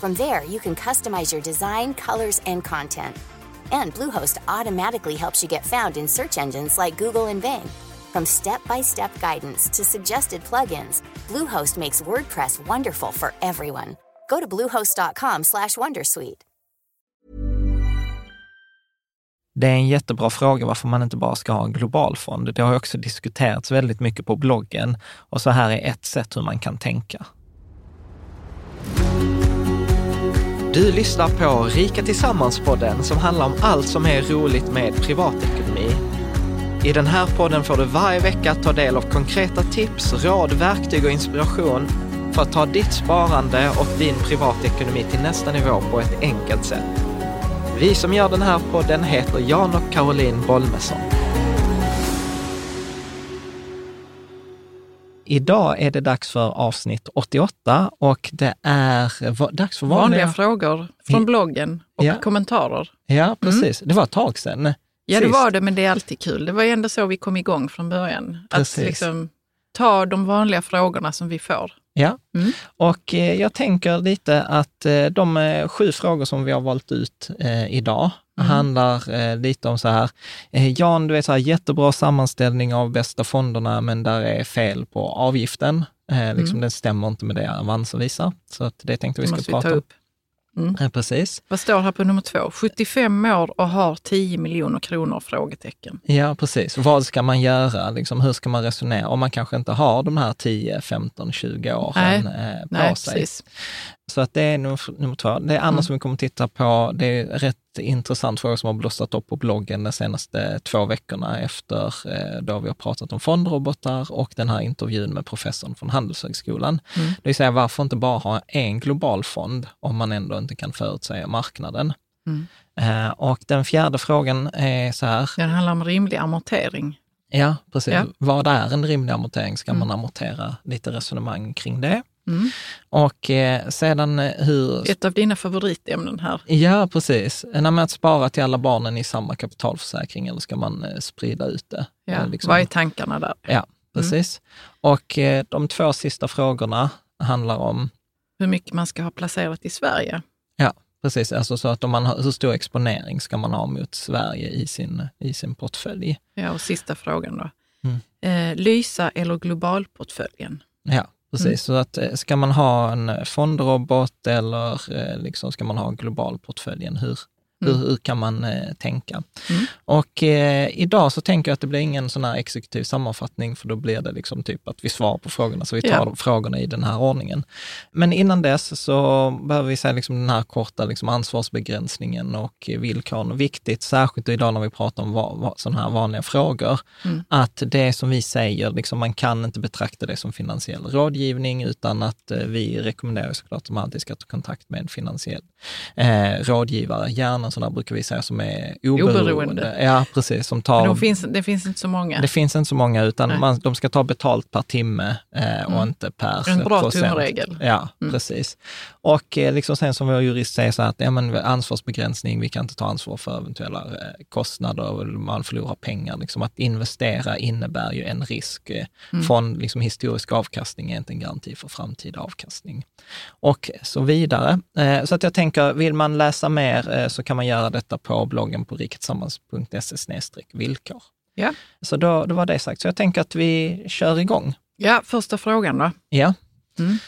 From there, you can customize your design, colors, and content. And Bluehost automatically helps you get found in search engines like Google and Bing. From step-by-step guidance to suggested plugins, Bluehost makes WordPress wonderful for everyone. Go to bluehost.com/wondersuite. Det är en jättebra fråga varför man inte bara ska ha en global fond. Det har också diskuterats väldigt mycket på bloggen och så här är ett sätt hur man kan tänka. Du lyssnar på Rika Tillsammans-podden som handlar om allt som är roligt med privatekonomi. I den här podden får du varje vecka ta del av konkreta tips, råd, verktyg och inspiration för att ta ditt sparande och din privatekonomi till nästa nivå på ett enkelt sätt. Vi som gör den här podden heter Jan och Caroline Bolmesson. Idag är det dags för avsnitt 88 och det är dags för vanliga... Vanliga frågor från bloggen och Ja. kommentarer. Ja, precis. Det var ett tag sedan. Ja, det sist. var det, men det är alltid kul. Det var ju ändå så vi kom igång från början. Precis. Att liksom ta de vanliga frågorna som vi får. Ja, Mm. och eh, jag tänker lite att eh, de eh, sju frågor som vi har valt ut idag Mm. handlar eh, lite om så här, eh, Jan, du vet så här, jättebra sammanställning av bästa fonderna, men där är fel på avgiften. Eh, liksom, Mm. Den stämmer inte med det Avanza visar. Så att det tänkte vi ska prata ta om. upp. Mm. Eh, precis. Vad står här på nummer två? 75 år och har 10 miljoner kronor? Frågetecken. Ja, precis. Vad ska man göra? Liksom, hur ska man resonera? Om man kanske inte har de här 10, 15, 20 åren Nej. eh, på Nej, sig. precis. Så att det är nummer, nummer två. Det andra Mm. som vi kommer titta på, det är rätt intressant fråga som har blossat upp på bloggen de senaste två veckorna efter eh, då vi har pratat om fondrobotar och den här intervjun med professorn från Handelshögskolan. Mm. Det vill säga varför inte bara ha en global fond om man ändå inte kan förutsäga marknaden. Mm. Eh, och den fjärde frågan är så här, Den handlar om rimlig amortering. ja precis, Ja. vad är en rimlig amortering? Ska Mm. man amortera? Lite resonemang kring det. Mm. Och eh, sedan eh, hur Ett av dina favoritämnen här. Ja, precis. Än med att spara till alla barnen i samma kapitalförsäkring eller ska man eh, sprida ut det? Ja. Eh, liksom- Vad är tankarna där? Ja, precis. Och eh, de två sista frågorna handlar om, Hur mycket man ska ha placerat i Sverige? precis, alltså så att om man har, hur stor exponering ska man ha mot Sverige i sin, i sin portfölj? Ja, och sista frågan då. Mm. Eh, Lysa eller globalportföljen? Ja, precis. Mm. Så att eh, ska man ha en fondrobot eller eh, liksom ska man ha globalportföljen? Hur, hur, Mm. hur kan man eh, tänka? Mm. Och eh, idag så tänker jag att det blir ingen sån här exekutiv sammanfattning, för då blir det liksom typ att vi svarar på frågorna, så vi tar Ja. frågorna i den här ordningen. Men innan dess så behöver vi säga liksom den här korta liksom ansvarsbegränsningen och villkoren. Viktigt, särskilt idag när vi pratar om va, va, sådana här vanliga frågor, Mm. att det som vi säger, liksom, man kan inte betrakta det som finansiell rådgivning, utan att eh, vi rekommenderar såklart att man alltid ska ta kontakt med en finansiell eh, rådgivare, gärna sådana brukar vi säga som är oberoende. Oberoende. Ja, precis. Som tar, Men de finns, det finns inte så många. det finns inte så många, utan man, de ska ta betalt per timme eh, och Mm. inte per En bra tumregel. Ja, Mm. precis. Och eh, liksom sen som vår jurist säger så här att ja, men ansvarsbegränsning, vi kan inte ta ansvar för eventuella eh, kostnader, och man förlorar pengar. Liksom att investera innebär ju en risk. Eh, Mm. Från liksom historisk avkastning är inte en garanti för framtida avkastning. Och så vidare. Eh, så att jag tänker, vill man läsa mer eh, så kan man göra detta på bloggen på riketillsammans.se villkor. Ja. Så då, då var det sagt. Så jag tänker att vi kör igång. Ja, första frågan då. Ja. Mm.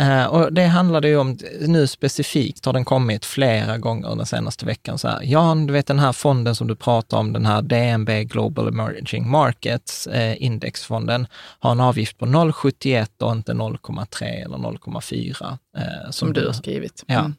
Eh, och det handlade ju om, nu specifikt har den kommit flera gånger den senaste veckan. Så här, Jan, du vet den här fonden som du pratar om, den här DNB Global Emerging Markets eh, indexfonden, har en avgift på 0,71 och inte 0,3 eller 0,4. Eh, Som du har skrivit. Ja. Mm.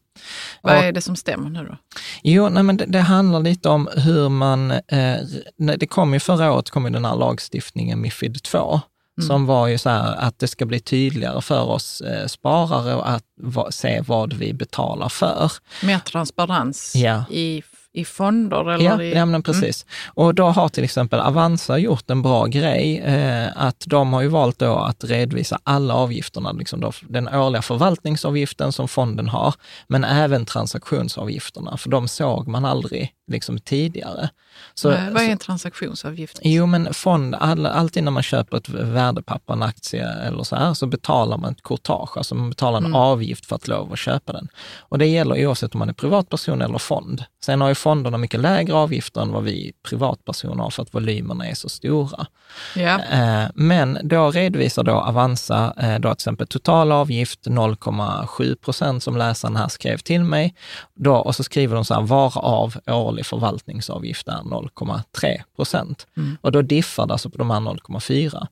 Vad är det som stämmer nu då? Jo, nej, men det, det handlar lite om hur man... Eh, det kom ju förra året kom ju den här lagstiftningen Mifid 2, Mm. som var ju så här att det ska bli tydligare för oss eh, sparare att va, se vad vi betalar för. Mer transparens Ja. i, i fonder? Eller Ja, i, ja men precis. Och då har till exempel Avanza gjort en bra grej, eh, att de har ju valt då att redovisa alla avgifterna, liksom då, den årliga förvaltningsavgiften som fonden har, men även transaktionsavgifterna, för de såg man aldrig liksom tidigare. Så, Vad vad är så- en transaktionsavgift? Jo, men fond, all, alltid när man köper ett värdepapper, en aktie eller så här, så betalar man ett courtage, alltså man betalar en avgift för att lov att köpa den. Och det gäller oavsett om man är privatperson eller fond. Sen har ju fonderna mycket lägre avgifter än vad vi privatpersoner har för att volymerna är så stora. Ja. Eh, Men då redovisar då Avanza eh, då till exempel total avgift 0,7 procent som läsaren här skrev till mig. Då, och så skriver de så här, varav årlig förvaltningsavgift är 0,3 procent. Och då diffar det alltså på de här 0,4.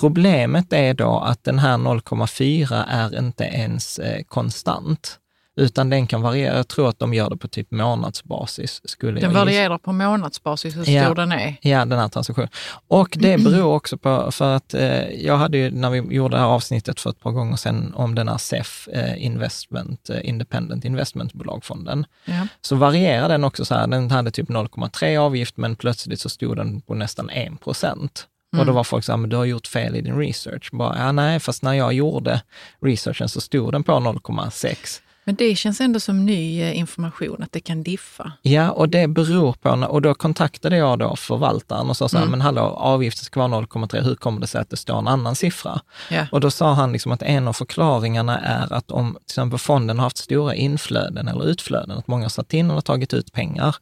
Problemet är då att den här 0,4 är inte ens eh, konstant, utan den kan variera. Jag tror att de gör det på typ månadsbasis. Skulle Den varierar på månadsbasis hur stor Ja. den är. Ja, den här transaktionen. Och det beror också på, för att eh, jag hade ju, när vi gjorde det här avsnittet för ett par gånger sedan om den här SEF, eh, Investment, eh, Independent Investmentbolagfonden, Ja. så varierar den också så här, den hade typ 0,3 avgift, men plötsligt så stod den på nästan 1 procent. Och då var folk så här, men du har gjort fel i din research. Bara, ja, nej, fast när jag gjorde researchen så stod den på 0,6. Men det känns ändå som ny eh, information, att det kan diffa. Ja, och det beror på, och då kontaktade jag då förvaltaren och sa så här, men hallå, avgiften ska vara 0,3, hur kommer det sig att det står en annan siffra? Ja. Och då sa han liksom att en av förklaringarna är att om till exempel fonden har haft stora inflöden eller utflöden, att många har satt in och tagit ut pengar,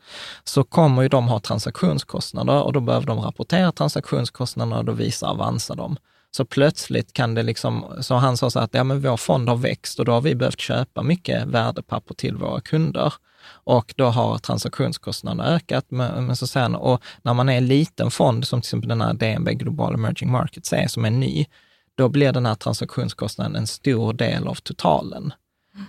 så kommer ju de ha transaktionskostnader och då behöver de rapportera transaktionskostnaderna och då visar Avanza dem. Så plötsligt kan det liksom, så han sa så här att ja, men vår fond har växt och då har vi behövt köpa mycket värdepapper till våra kunder. Och då har transaktionskostnaderna ökat. Men, men så sen, och när man är en liten fond, som till exempel den här DNB Global Emerging Markets är, som är ny, då blir den här transaktionskostnaden en stor del av totalen.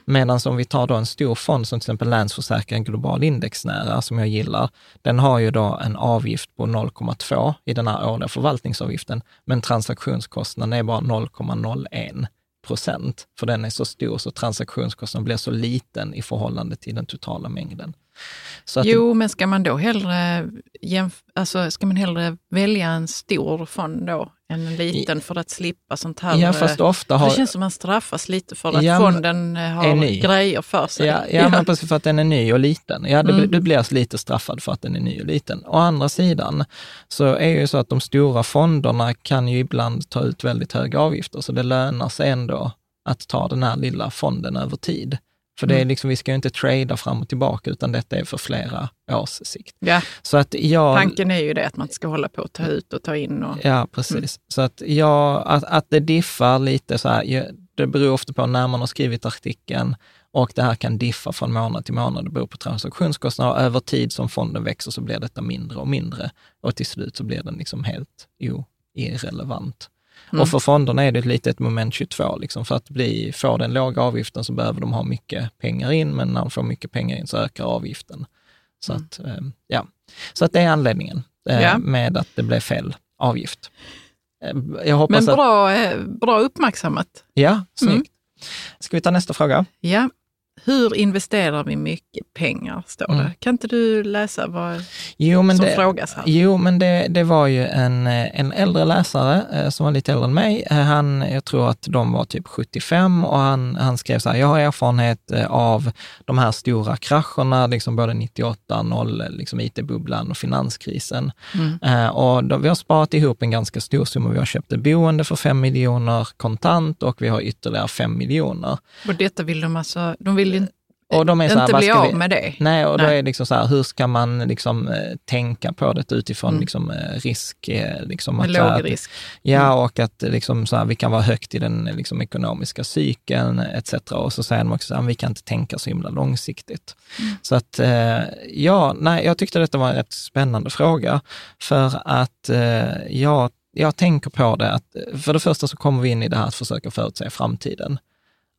Medan om vi tar då en stor fond som till exempel Länsförsäkring Global Indexnära, som jag gillar, den har ju då en avgift på 0,2 i den här årliga förvaltningsavgiften, men transaktionskostnaden är bara 0,01 procent, för den är så stor så transaktionskostnaden blir så liten i förhållande till den totala mängden. Så att Jo, men ska man då hellre, jämf- alltså, ska man hellre välja en stor fond då en liten för att slippa sånt här? Ja, eh, fast ofta har... Det känns som man straffas lite för att Ja, fonden eh, har grejer för sig. Ja, ja, men precis för att den är ny och liten. Ja, det, Mm. du blir alltså lite straffad för att den är ny och liten. Å andra sidan så är det ju så att de stora fonderna kan ju ibland ta ut väldigt höga avgifter, så det lönar sig ändå att ta den här lilla fonden över tid. För det är liksom, vi ska ju inte trada fram och tillbaka, utan detta är för flera års sikt. Ja, Så att jag... tanken är ju det att man ska hålla på att ta ut och ta in. Och, Ja, precis. Så att, jag, att, att det diffar lite så här, det beror ofta på när man har skrivit artikeln och det här kan diffa från månad till månad. Det beror på transaktionskostnader över tid som fonden växer så blir detta mindre och mindre och till slut så blir den liksom helt o, irrelevant. Och för fonderna är det lite ett moment 22, liksom, för att bli, få den låga avgiften så behöver de ha mycket pengar in, men när de får mycket pengar in så ökar avgiften. Så, att, eh, ja. så att det är anledningen eh, Ja. med att det blev fel avgift. Eh, hoppas men att... bra, eh, bra uppmärksammat. Ja, snyggt. Mm. Ska vi ta nästa fråga? Ja. Hur investerar vi mycket pengar, står det. Kan inte du läsa vad Jo, men som det, frågas här? Jo, men det, det var ju en, eh, en äldre läsare eh, som var lite äldre än mig. Eh, Han, jag tror att de var typ 75 och han, han skrev så här, jag har erfarenhet av de här stora krascherna, liksom både 98, 0, liksom IT-bubblan och finanskrisen. Eh, och då, vi har sparat ihop en ganska stor summa. Vi har köpt ett boende för 5 miljoner kontant och vi har ytterligare 5 miljoner. Och detta vill de alltså, de vill Och de är så här, inte bli av med det. Nej, och då Nej. är det liksom så här, hur ska man liksom eh, tänka på det utifrån Mm. liksom, eh, risk? eh, Liksom, att, låg risk. Ja, och att liksom, så här, vi kan vara högt i den liksom, ekonomiska cykeln etc. Och så säger de också att vi kan inte tänka så himla långsiktigt. Mm. Så att, ja, nej, jag tyckte detta var en rätt spännande fråga. För att jag, jag tänker på det att, för det första så kommer vi in i det här att försöka förutse framtiden.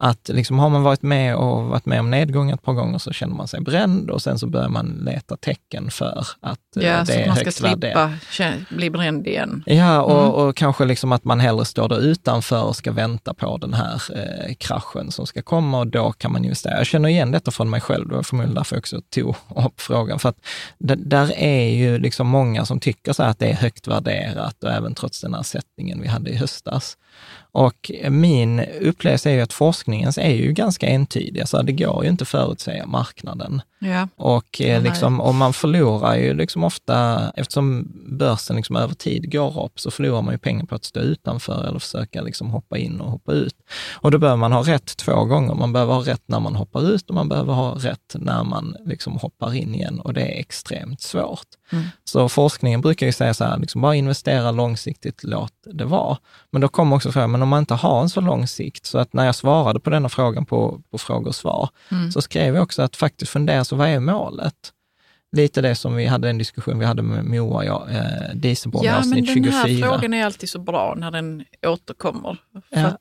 Att liksom har man varit med och varit med om nedgång ett par gånger så känner man sig bränd och sen så börjar man leta tecken för att eh, Ja, det så är att man ska högt värderat. slippa bli bränd igen. Ja, och, Mm. och kanske liksom att man hellre står där utanför och ska vänta på den här eh, kraschen som ska komma och då kan man investera. Jag känner igen detta från mig själv, det var förmodligen därför jag också tog upp frågan. För att det, där är ju liksom många som tycker så att det är högt värderat och även trots den här sättningen vi hade i höstas. Och min upplevelse är ju att forskningens är ju ganska entydig, så det går ju inte att förutsäga marknaden. Ja. Och, eh, liksom, och man förlorar ju liksom ofta, eftersom börsen liksom över tid går upp, så förlorar man ju pengar på att stå utanför eller försöka liksom hoppa in och hoppa ut. Och då behöver man ha rätt två gånger. Man behöver ha rätt när man hoppar ut och man behöver ha rätt när man liksom hoppar in igen och det är extremt svårt. Mm. Så forskningen brukar ju säga så här, liksom bara investera långsiktigt, låt det vara. Men då kommer också frågan, men om man inte har en så lång sikt, så att när jag svarade på denna frågan på, på frågor och svar, Mm. så skrev jag också att faktiskt fundera, så vad är målet? Lite det som vi hade en diskussion vi hade med Moa, ja, eh, Dieselborn i Ja, men avsnitt den här 24. frågan är alltid så bra när den återkommer. Ja.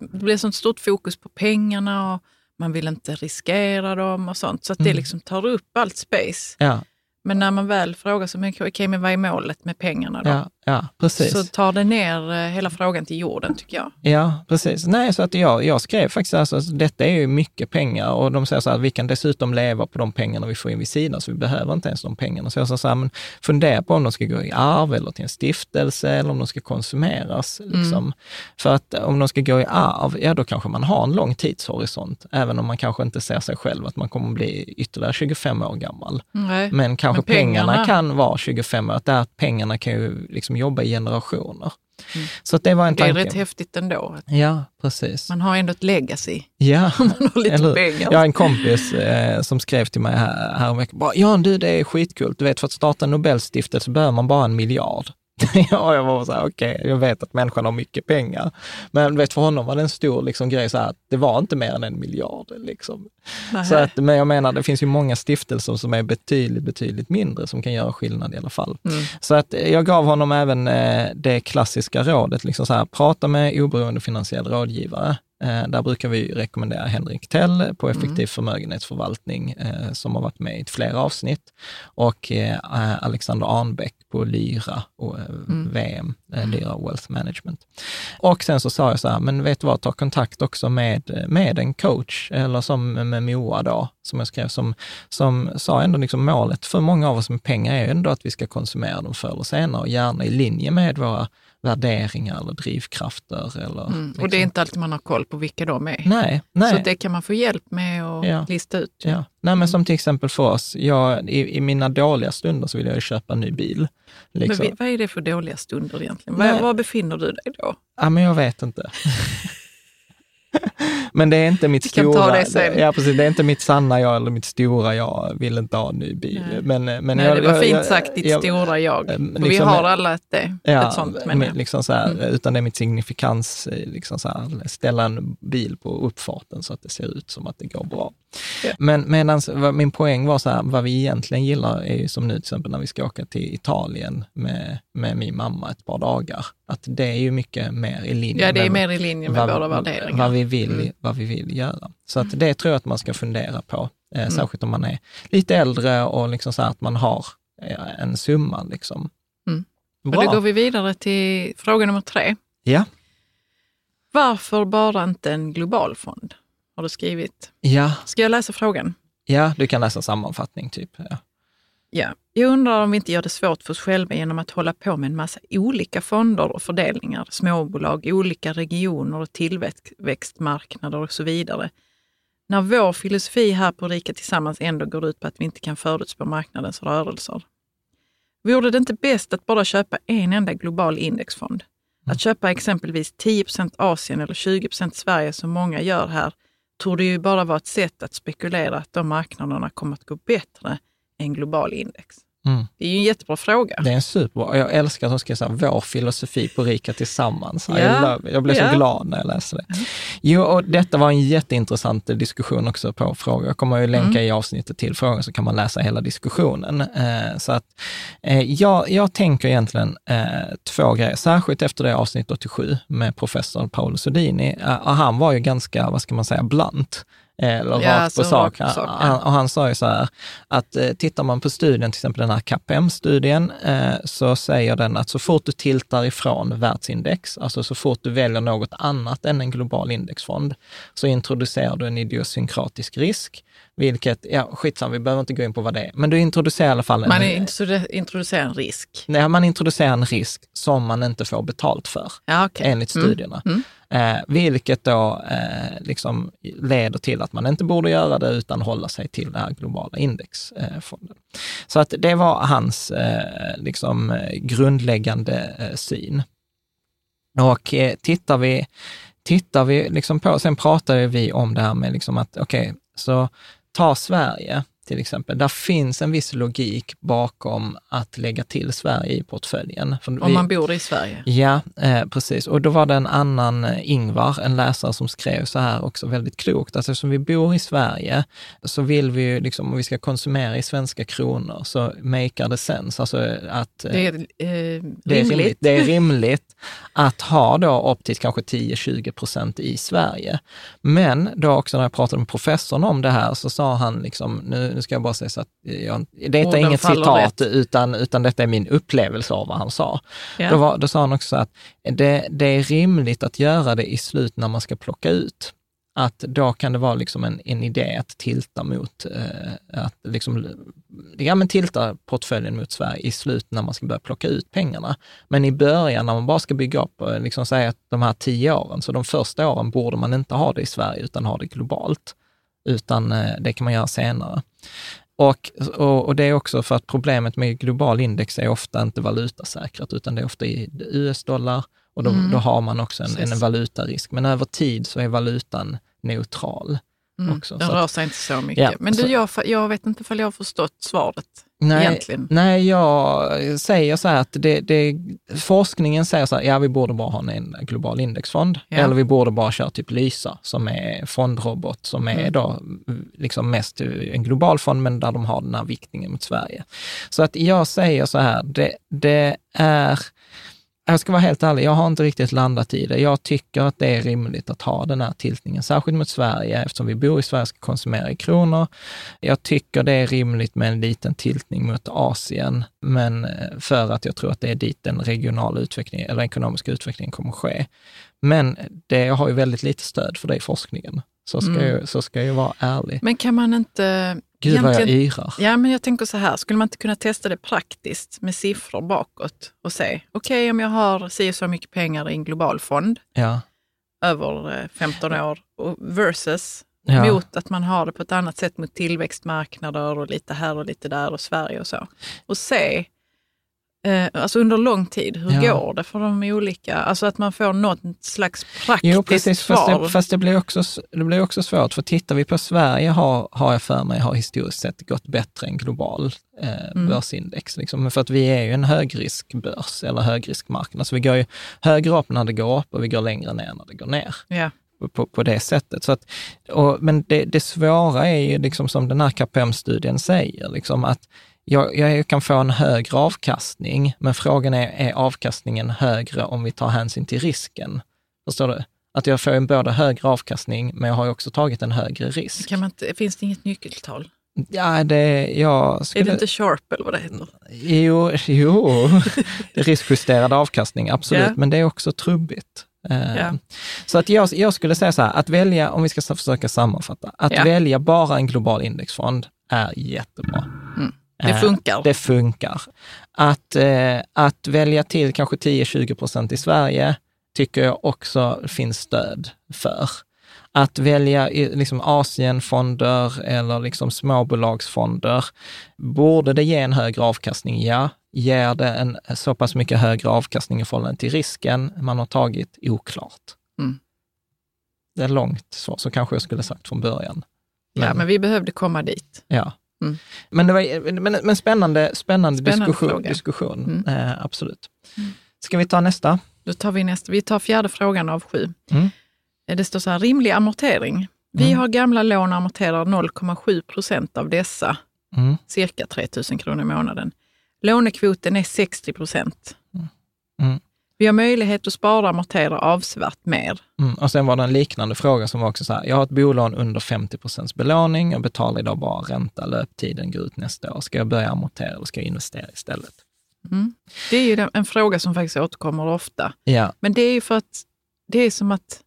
det blir sånt stort fokus på pengarna och man vill inte riskera dem och sånt. Så att det Mm. liksom tar upp allt space. Ja, Men när man väl frågar sig, okej, men vad är målet med pengarna då? ja, ja, precis. Så tar det ner eh, hela frågan till jorden tycker jag. Ja, precis. Nej, så att jag, jag skrev faktiskt alltså, att detta är ju mycket pengar och de säger så här att vi kan dessutom leva på de pengarna vi får in vid sidan, så vi behöver inte ens de pengarna. Så jag sa så här, men fundera på om de ska gå i arv eller till en stiftelse eller om de ska konsumeras. Liksom. För att om de ska gå i arv, ja då kanske man har en lång tidshorisont, även om man kanske inte ser sig själv att man kommer bli ytterligare 25 år gammal. Nej. Men kanske Men pengarna, pengarna- kan vara 25 år, att där pengarna kan ju liksom jobba i generationer. Så att det var en Mm. Det är tanke. rätt häftigt ändå. Ja, precis. Man har ändå ett legacy. Ja, Man har lite eller pengar. Jag har en kompis eh, som skrev till mig här, här veckan, bara, Jan du det är skitkul, du vet för att starta en Nobelstiftelse behöver man bara en miljard. ja, jag var så här, okej, jag vet att människan har mycket pengar. Men vet, för honom var det en stor liksom, grej så här, att det var inte mer än en miljard. Liksom. Så att, men jag menar, det finns ju många stiftelser som är betydligt, betydligt mindre som kan göra skillnad i alla fall. Mm. Så att eh, jag gav honom även eh, det klassiska rådet, liksom så här, prata med oberoende finansiell rådgivare. Eh, där brukar vi rekommendera Henrik Tell på effektiv förmögenhetsförvaltning, eh, som har varit med i flera avsnitt, och eh, Alexander Arnbäck på Lyra och eh, VM, eh, Lyra Wealth Management. Och sen så sa jag så här, men vet du vad, ta kontakt också med, med en coach, eller som med Moa då, som jag skrev, som, som sa ändå liksom målet för många av oss med pengar är ändå att vi ska konsumera dem förr eller senare och gärna i linje med våra värderingar eller drivkrafter. Eller, Mm. liksom. Och det är inte alltid man har koll på vilka de är. Nej, nej. Så det kan man få hjälp med att Ja. lista ut. Ja. Nej, men som till exempel för oss, jag, i, i mina dåliga stunder så vill jag köpa en ny bil. Liksom. Men vad är det för dåliga stunder egentligen? Var, var befinner du dig då? Ja, men jag vet inte. men det är inte mitt stora, ja, precis, det är inte mitt sanna jag eller mitt stora jag vill inte ha en ny bil. Nej. Men, men Nej, jag, det var jag- fint jag- sagt, ditt stora jag. eh, Och vi liksom- har alla ett, det, Ja, ett sånt. men liksom så här, Mm. utan det är mitt signifikans, eh, liksom så här, ställa en bil på uppfarten så att det ser ut som att det går bra. Ja. Men medans, min poäng var så här, vad vi egentligen gillar är ju som nu till exempel när vi ska åka till Italien med, med min mamma ett par dagar, att det är ju mycket mer i linje ja, det är med mer i linje med våra värderingar. vad vi vill, Mm. vad vi vill göra. Så att det tror jag att man ska fundera på, eh, Mm. särskilt om man är lite äldre och liksom så att man har eh, en summa. Liksom. Mm. Bra. Och då går vi vidare till fråga nummer tre. Ja. Varför bara inte en global fond? Har du skrivit. Ja, Ska jag läsa frågan? ja, du kan läsa sammanfattning typ. Ja. Ja. Jag undrar om vi inte gör det svårt för oss själva genom att hålla på med en massa olika fonder och fördelningar, småbolag, olika regioner och tillväxtmarknader och så vidare. När vår filosofi här på Rika Tillsammans ändå går ut på att vi inte kan förutspå marknadens rörelser. Vore det inte bäst att bara köpa en enda global indexfond? Att köpa exempelvis 10% Asien eller 20% Sverige som många gör här tror det ju bara vara ett sätt att spekulera att de marknaderna kommer att gå bättre än global index. Mm. Det är ju en jättebra fråga. Det är en superbra. Jag älskar att de skriver så här, vår filosofi på Rika Tillsammans. Ja. Jag, blev Ja. så glad när jag läste det. Jo, och detta var en jätteintressant diskussion också på frågor. Jag kommer ju länka Mm. i avsnittet till frågan så kan man läsa hela diskussionen. Eh, så att eh, jag, jag tänker egentligen eh, två grejer, särskilt efter det avsnitt 87 med professor Paolo Sodini. Han var ju ganska, vad ska man säga, blunt. Eh, Eller Ja, rakt på sak. rakt på sak, ja. Han, och han sa ju så här, att eh, tittar man på studien, till exempel den här KPM-studien, eh, så säger den att så fort du tiltar ifrån världsindex, alltså så fort du väljer något annat än en global indexfond, så introducerar du en idiosynkratisk risk, vilket, ja skitsam, vi behöver inte gå in på vad det är, men du introducerar i alla fall en, Man introdu- introducerar en risk. nej, man introducerar en risk som man inte får betalt för Ja, okej. enligt Mm. studierna. Mm. Eh, vilket då eh, liksom leder till att man inte borde göra det utan hålla sig till den här globala indexfonden. Så att det var hans eh, liksom, eh, grundläggande eh, syn. Och eh, tittar vi, tittar vi liksom på, sen pratade vi om det här med liksom att, okej, så ta Sverige till exempel. Där finns en viss logik bakom att lägga till Sverige i portföljen. För Om vi- man bor i Sverige. Ja, eh, precis. Och då var det en annan eh, Ingvar, en läsare, som skrev så här också väldigt klokt. Alltså eftersom vi bor i Sverige så vill vi ju, liksom, om vi ska konsumera i svenska kronor, så makear det sense. Alltså att eh, Det är eh, det är rimligt. Det är rimligt att ha då upp till kanske 10-20 procent i Sverige. Men då också när jag pratade med professorn om det här så sa han, liksom, nu, nu ska jag bara säga så att jag, detta är inget citat, rätt. utan, utan detta är min upplevelse av vad han sa. Ja. Då, var, då sa han också att det, det är rimligt att göra det i slut när man ska plocka ut. Att då kan det vara liksom en, en idé att tilta mot, eh, att liksom, ja men tilta portföljen mot Sverige i slut när man ska börja plocka ut pengarna. Men i början när man bara ska bygga upp, eh, liksom säga att de här tio åren, så de första åren borde man inte ha det i Sverige utan ha det globalt. Utan eh, det kan man göra senare. Och, och, och det är också för att problemet med global index är ofta inte valutasäkrat, utan det är ofta i US-dollar och då, Mm. då har man också en, en valutarisk. Men över tid så är valutan neutral. Mm. också, att- rör sig inte så mycket. Ja, Men du, så- jag, jag vet inte ifall jag har förstått svaret Nej, egentligen. nej, jag säger så här att det, det, forskningen säger så här, ja vi borde bara ha en global indexfond. Ja. Eller vi borde bara köra typ Lysa som är fondrobot som är Mm. då liksom mest en global fond men där de har den här viktningen mot Sverige. Så att jag säger så här, det, det är jag ska vara helt ärlig, jag har inte riktigt landat i det. Jag tycker att det är rimligt att ha den här tiltningen, särskilt mot Sverige, eftersom vi bor i Sverige och ska konsumera i kronor. Jag tycker det är rimligt med en liten tiltning mot Asien, men eh, för att jag tror att det är dit den regionala utvecklingen, eller ekonomiska utvecklingen kommer att ske. Men det har ju väldigt lite stöd för det i forskningen. Så ska, Mm. jag, så ska jag vara ärlig. Men kan man inte... Gud vad jag yrar. Ja, men jag tänker så här, skulle man inte kunna testa det praktiskt med siffror bakåt och se, okej om jag har si så mycket pengar i en global fond Ja. över eh, 15 år och versus Ja. mot att man har det på ett annat sätt mot tillväxtmarknader och lite här och lite där och Sverige och så. Och se, eh, alltså under lång tid, hur Ja. går det för de olika, alltså att man får något slags praktiskt Jo, precis. Fast, svar. det, fast det, blir också, det blir också svårt, för tittar vi på Sverige har, har jag för mig har historiskt sett gått bättre än global eh, Mm. börsindex. Liksom. För att vi är ju en högriskbörs eller högriskmarknad, så vi går ju högre upp när det går upp och vi går längre ner när det går ner ja. på, på det sättet. Så att, och, men det, det svåra är ju, liksom som den här KPM-studien säger, liksom att jag, jag kan få en högre avkastning, men frågan är, är avkastningen högre om vi tar hänsyn till risken? Förstår du? Att jag får en både högre avkastning, men jag har också tagit en högre risk. Kan man inte, finns det inget nyckeltal? Ja, det, jag Är skulle... det inte Sharp eller vad det heter? Jo, jo. riskjusterad avkastning, absolut, Ja. men det är också trubbigt. Ja. Så att jag, jag skulle säga så här, att välja, om vi ska försöka sammanfatta, att Ja. välja bara en global indexfond är jättebra. Det Eh, funkar. Det funkar. Att, eh, att välja till kanske 10-20 procent i Sverige tycker jag också finns stöd för. Att välja liksom Asienfonder eller liksom småbolagsfonder, borde det ge en högre avkastning? Ja. Ger det en så pass mycket högre avkastning i förhållande till risken man har tagit? Oklart. det är långt svar, så kanske jag skulle sagt från början. ja, men vi behövde komma dit. Ja. Mm. Men, det var, men, men spännande, spännande, Spännande diskussion. fråga. diskussion. Eh, absolut. Ska vi ta nästa? Då tar vi nästa. Vi tar fjärde frågan av sju. Mm. Eh, Det står så här, rimlig amortering. Vi Mm. har gamla lån och amorterar 0,7 procent av dessa, Mm. cirka 3 000 kronor i månaden. Lånekvoten är 60 procent. Mm. Vi har möjlighet att spara och amortera avsevärt mer. Mm. Och sen var det en liknande fråga som var också så här, jag har ett bolån under 50 procents belåning och betalar idag bara ränta, löptiden går ut nästa år. Ska jag börja amortera eller ska jag investera istället? Det är ju en fråga som faktiskt återkommer ofta. Ja, Men det är ju för att det är som att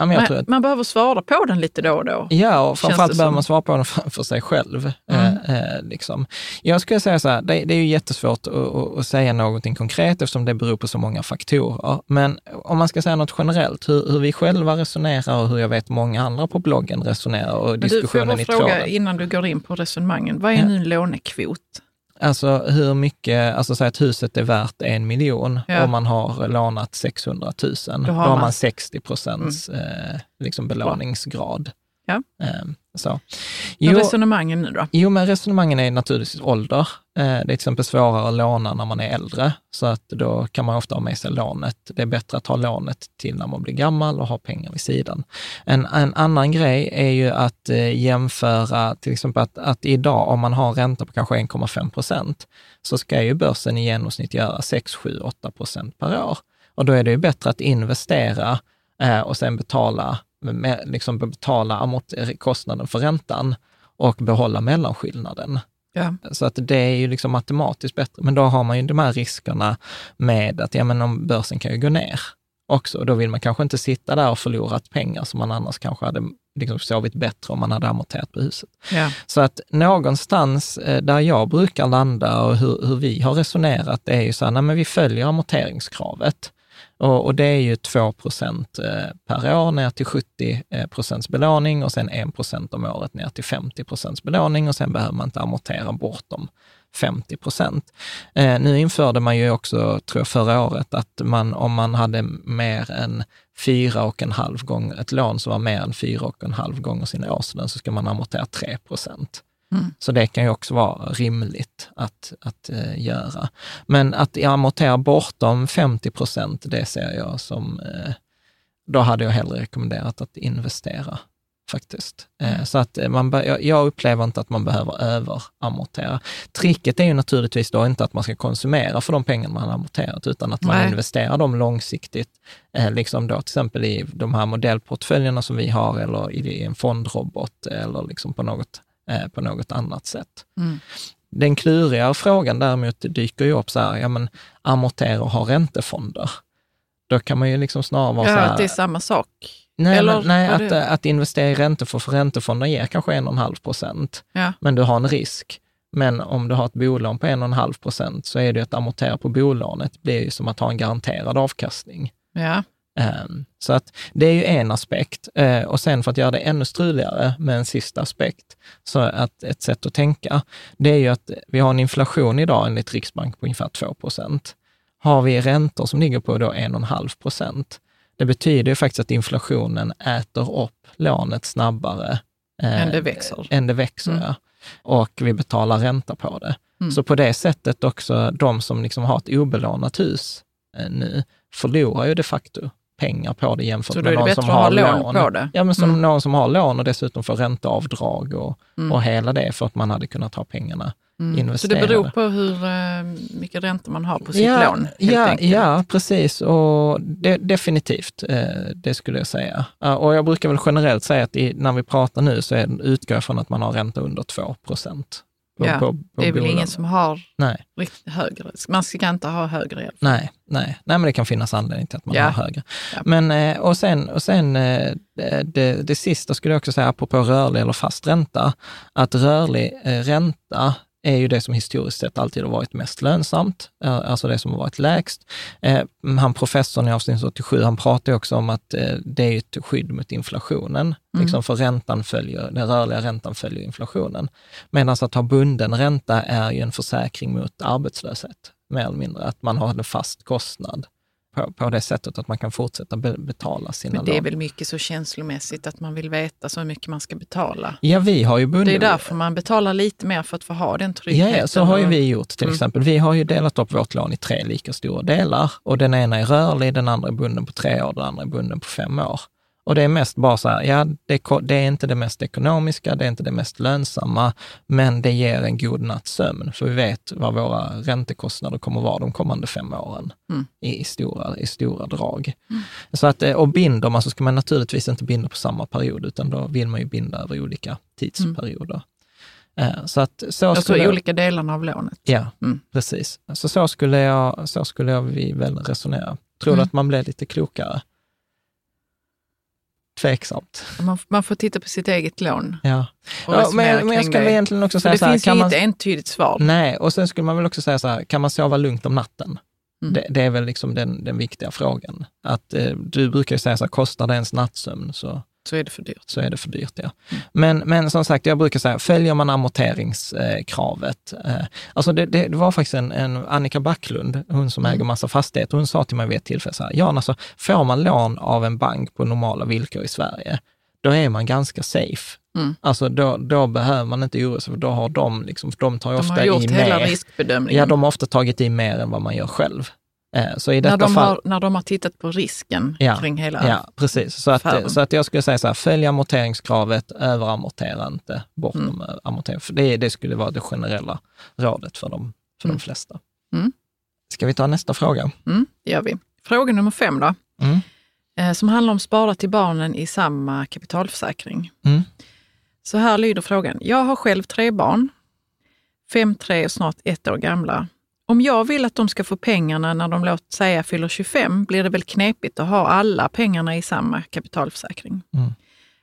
ja man, att man behöver svara på den lite då och då. Ja, och framförallt behöver man svara på den för, för sig själv. Mm. Eh, eh, liksom. Jag skulle säga så här, det, det är ju jättesvårt att, att, säga någonting konkret eftersom det beror på så många faktorer. Men om man ska säga något generellt, hur, hur vi själva resonerar och hur jag vet många andra på bloggen resonerar och Men du, får jag diskussionen i fråga tråden. innan du går in på resonemangen. Vad är Ja. nu en lånekvot? Alltså hur mycket, alltså säg att huset är värt en miljon Ja. och man har lånat 600 000. Då har, har man, man- 60 procents eh, liksom belåningsgrad. Ja. Eh, så. Jo, resonemangen nu då? Jo, men resonemangen är naturligtvis ålder. Eh, Det är till exempel svårare att låna när man är äldre, så att då kan man ofta ha med sig lånet. Det är bättre att ha lånet till när man blir gammal och ha pengar vid sidan. En, en annan grej är ju att eh, jämföra, till exempel att, att idag om man har ränta på kanske 1,5 procent, så ska ju börsen i genomsnitt göra 6, 7, 8 procent per år. Och då är det ju bättre att investera eh, och sen betala, med, liksom betala kostnaden för räntan och behålla mellanskillnaden. Ja. Så att det är ju liksom matematiskt bättre. Men då har man ju de här riskerna med att ja, men om börsen kan ju gå ner också. Då vill man kanske inte sitta där och förlorat pengar som man annars kanske hade liksom sovit bättre om man hade amorterat på huset. Ja. Så att någonstans eh, där jag brukar landa och hur, hur vi har resonerat, det är ju så här, nej, men vi följer amorteringskravet. Och, och det är ju 2 procent eh, per år ner till 70 eh, procents belåning och sen 1 procent om året ner till 50 procents belåning och sen behöver man inte amortera bortom 50 procent. Eh, nu införde man ju också, tror jag, förra året att man, om man hade mer än fyra och en halv gång, ett lån som var mer än fyra och en halv gånger sin årslön, så ska man amortera 3 procent. Så det kan ju också vara rimligt att, att eh, göra. Men att amortera bortom 50 procent, det ser jag som, eh, då hade jag hellre rekommenderat att investera faktiskt. Eh, så att eh, man, jag- upplever inte att man behöver överamortera. Tricket är ju naturligtvis då inte att man ska konsumera för de pengar man har amorterat, utan att man Nej. investerar dem långsiktigt, eh, liksom då till exempel i de här modellportföljerna som vi har, eller i en fondrobot, eller liksom på något, eh, på något annat sätt. Mm. Den klurigare frågan däremot dyker ju upp så här, ja men amortera och ha räntefonder. Då kan man ju liksom snarare vara Ja, så här, att det är samma sak. Nej, Eller men, nej att, det- att investera i räntefonder, för räntefonder ger kanske 1,5 procent, Ja. men du har en risk. Men om du har ett bolån på 1,5 procent så är det ju att amortera på bolånet, det blir ju som att ha en garanterad avkastning. Ja. Ehm, Så att det är ju en aspekt. Eh, Och sen för att göra det ännu struligare med en sista aspekt, så att ett sätt att tänka, det är ju att vi har en inflation idag enligt Riksbank på ungefär 2 procent. Har vi räntor som ligger på då 1,5 procent, det betyder ju faktiskt att inflationen äter upp lånet snabbare eh, Än det växer. Än det växer, Mm. ja. Och vi betalar ränta på det. Mm. Så på det sättet också, de som liksom har ett obelånat hus eh, nu, förlorar ju de facto pengar på det jämfört Så med någon som har lån på det? Ja, men som Mm. någon som har lån och dessutom får ränteavdrag och, Mm. och hela det för att man hade kunnat ha pengarna Mm. Så det investerade. beror på hur eh, mycket räntor man har på sitt ja, lån? Ja, enkelt. ja, precis. Och det, definitivt, eh, det skulle jag säga. Ja, Och jag brukar väl generellt säga att i, när vi pratar nu så är, utgår jag från att man har ränta under 2 procent. Ja, det är väl ingen som har Nej. högre. Man ska inte ha högre fall. Nej, nej, nej, men det kan finnas anledning till att man Ja. har högre. Ja. Men, eh, och sen, och sen eh, det, det sista skulle jag också säga, apropå rörlig eller fast ränta, att rörlig eh, ränta är ju det som historiskt sett alltid har varit mest lönsamt, eh, alltså det som har varit lägst. Eh, Han professorn i avsnitt 87, han pratar också om att eh, det är ett skydd mot inflationen, liksom för räntan följer, den rörliga räntan följer inflationen. Medan att ha bunden ränta är ju en försäkring mot arbetslöshet, mer eller mindre, att man har en fast kostnad på, på det sättet att man kan fortsätta be, betala sina Men det är lån. väl mycket så känslomässigt att man vill veta så mycket man ska betala. Ja, vi har ju bundit... Det är därför man betalar lite mer för att få ha den tryggheten. Ja, ja, så har ju och- vi gjort till Mm. exempel. Vi har ju delat upp vårt lån i tre lika stora delar och den ena är rörlig, den andra är bunden på tre år, den andra är bunden på fem år. Och det är mest bara så här, ja, det, det är inte det mest ekonomiska, det är inte det mest lönsamma, men det ger en god natts sömn, för vi vet vad våra räntekostnader kommer vara de kommande fem åren Mm. i, i, stora, i stora drag. Så att, eh, och binder man så ska man naturligtvis inte binda på samma period, utan då vill man ju binda över olika tidsperioder. Eh, Så att så Alltså skulle i olika delarna av lånet. Ja, Mm. precis. Så, så, skulle jag, så skulle jag väl resonera. Tror du Mm. att man blir lite klokare? Tveksamt. Man, man får titta på sitt eget lån Ja. ja men, men jag skulle det. egentligen också säga det så här, finns ju man, entydigt svar. Nej, och sen skulle man väl också säga så här, kan man sova lugnt om natten? Mm. Det, det är väl liksom den, den viktiga frågan. Att eh, du brukar ju säga så här, kostar det ens nattsömn så, Så är det för dyrt. så är det för dyrt. Ja. Men, men som sagt, jag brukar säga, följer man amorteringskravet, eh, alltså det, det, det var faktiskt en, en Annika Backlund, hon som äger massa fastigheter, hon sa till mig vid ett tillfälle så här, Jan, alltså får man lån av en bank på normala villkor i Sverige, då är man ganska safe. Mm. Alltså då, då behöver man inte oroa sig, för då har de, liksom, för de tar De ofta har gjort i hela mer. riskbedömningen. Ja, de har ofta tagit i mer än vad man gör själv. Eh, så i när, detta de fall... har, när de har tittat på risken Ja, kring hela... Ja, precis. Så att, så att jag skulle säga så här, följ amorteringskravet, överamortera inte bortom Mm. amortering. För det, det skulle vara det generella rådet för, dem, för Mm. de flesta. Mm. Ska vi ta nästa fråga? Mm, det gör vi. Fråga nummer fem då, Mm. eh, som handlar om spara till barnen i samma kapitalförsäkring. Mm. Så här lyder frågan. Jag har själv tre barn, fem, tre och snart ett år gamla. Om jag vill att de ska få pengarna när de låt säga fyller 25 blir det väl knepigt att ha alla pengarna i samma kapitalförsäkring. Mm.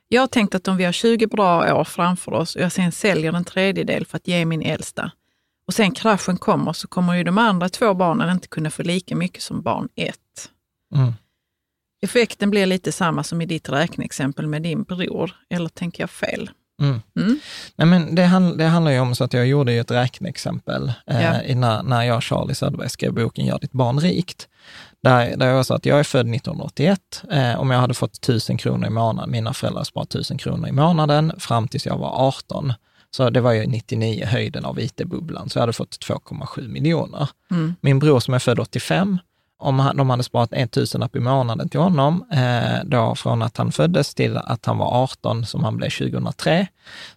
Jag har tänkt att om vi har 20 bra år framför oss och jag sen säljer en tredjedel för att ge min äldsta och sen kraschen kommer så kommer ju de andra två barnen inte kunna få lika mycket som barn ett. Mm. Effekten blir lite samma som i ditt räkneexempel med din bror, eller tänker jag fel? Mm. Mm. Nej, men det, hand, det handlar ju om så att jag gjorde ett räkneexempel eh, Ja. när, när jag och Charlie Söderberg skrev boken Gör ditt barn rikt. Där, där jag sa att jag är född 1981. Eh, om jag hade fått 1000 kronor i månaden, mina föräldrar sparat 1000 kronor i månaden fram tills jag var 18. Så det var ju 99 höjden av IT-bubblan, så jag hade fått 2,7 miljoner. Mm. Min bror som är född 85, om han, de hade sparat en tusenlapp i månaden till honom, eh, då från att han föddes till att han var 18, som han blev 2003,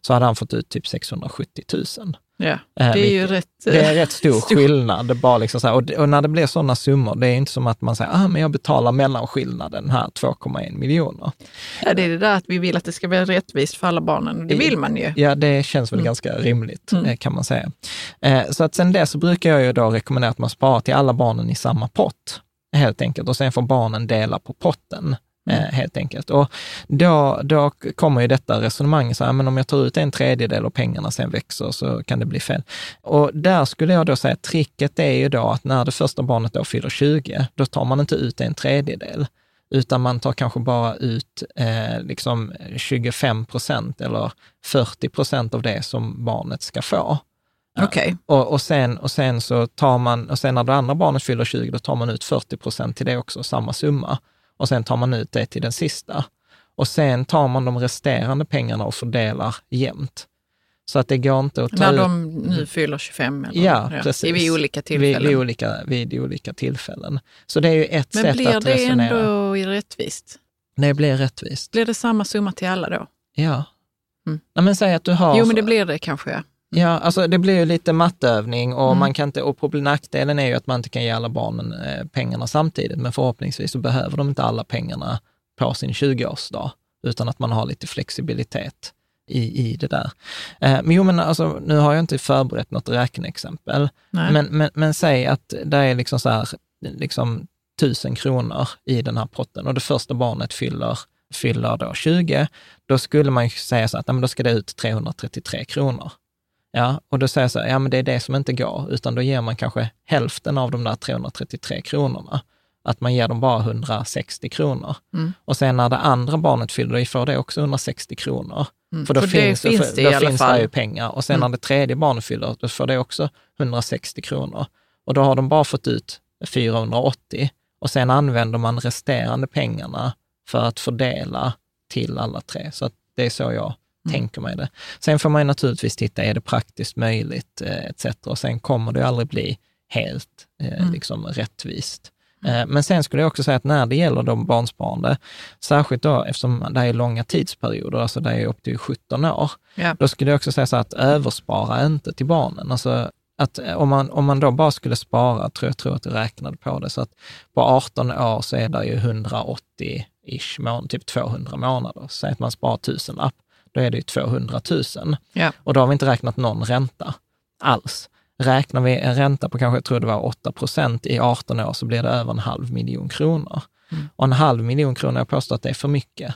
så hade han fått ut typ 670 000. Ja, Eh, det är ju rätt... Det är eh, rätt stor, skillnad. Det är bara liksom så här, och, det- och när det blir sådana summor, det är inte som att man säger, ah, men jag betalar mellanskillnaden här, 2,1 miljoner. Ja, det är det där att vi vill att det ska vara rättvist för alla barnen. Det vill man ju. Ja, det känns väl Mm. ganska rimligt, Mm. eh, kan man säga. Så att sen dess så brukar jag ju då rekommendera att man sparar till alla barnen i samma pott, helt enkelt. Och sen får barnen dela på potten, Mm. helt enkelt. Och då, då kommer ju detta resonemang, så här, men om jag tar ut en tredjedel och pengarna sen växer så kan det bli fel. Och där skulle jag då säga att tricket är ju då att när det första barnet då fyller 20, då tar man inte ut en tredjedel, utan man tar kanske bara ut eh, liksom 25 procent eller 40 procent av det som barnet ska få. Okej. Och, och, sen, och sen så tar man, och sen när det andra barnet fyller 20, då tar man ut 40 procent till det också, samma summa. Och sen tar man ut det till den sista. Och sen tar man de resterande pengarna och fördelar jämnt. Så att det går inte att ta När de nu fyller 25? Eller, Ja, precis. Vid olika tillfällen. vid, olika, vid olika tillfällen. Så det är ju ett Men sätt blir att det resonera. ändå rättvist? Det blir rättvist. Blir det samma summa till alla då? Ja. Mm. Nej, men säg att du har... Jo, men det blir det kanske. Ja. Alltså det blir ju lite matteövning och Mm. man kan inte, och problem- nackdelen är ju att man inte kan ge alla barnen eh, pengarna samtidigt, men förhoppningsvis så behöver de inte alla pengarna på sin 20-årsdag, utan att man har lite flexibilitet i, i det där. Eh, men jo, men alltså, nu har jag inte förberett något räkneexempel, Nej. men, men, men säg att det är liksom så här, liksom tusen kronor i den här potten och det första barnet fyller, fyller då 20, då skulle man ju säga så att ja, men då ska det ut 333 kronor. Ja, och då säger jag så här, ja men det är det som inte går, utan då ger man kanske hälften av de där 333 kronorna. Att man ger dem bara 160 kronor. Mm. Och sen när det andra barnet fyller, då får det också 160 kronor. Mm. För då För det finns, finns för, det då finns det ju pengar. Och sen Mm. när det tredje barnet fyller, då får det också 160 kronor. Och då har de bara fått ut 480 och sen använder man resterande pengarna för att fördela till alla tre. Så det är så jag Mm. tänker mig det. Sen får man ju naturligtvis titta, är det praktiskt möjligt eh, etc. Och sen kommer det aldrig bli helt eh, Mm. liksom rättvist. Eh, Men sen skulle jag också säga att när det gäller de barnsparande, särskilt då eftersom det är långa tidsperioder, alltså det är upp till 17 år, Ja. då skulle jag också säga så att överspara inte till barnen. Alltså att om man, om man då bara skulle spara, tror jag tror att du räknade på det, så att på 18 år så är det ju 180-ish mån, typ 200 månader. Säg att man sparar 1000 lapp, då är det ju 200 000. Ja. Och då har vi inte räknat någon ränta alls. Räknar vi en ränta på kanske, jag tror det var 8 procent i 18 år, så blir det över en halv miljon kronor. Och en halv miljon kronor, jag påstår att det är för mycket.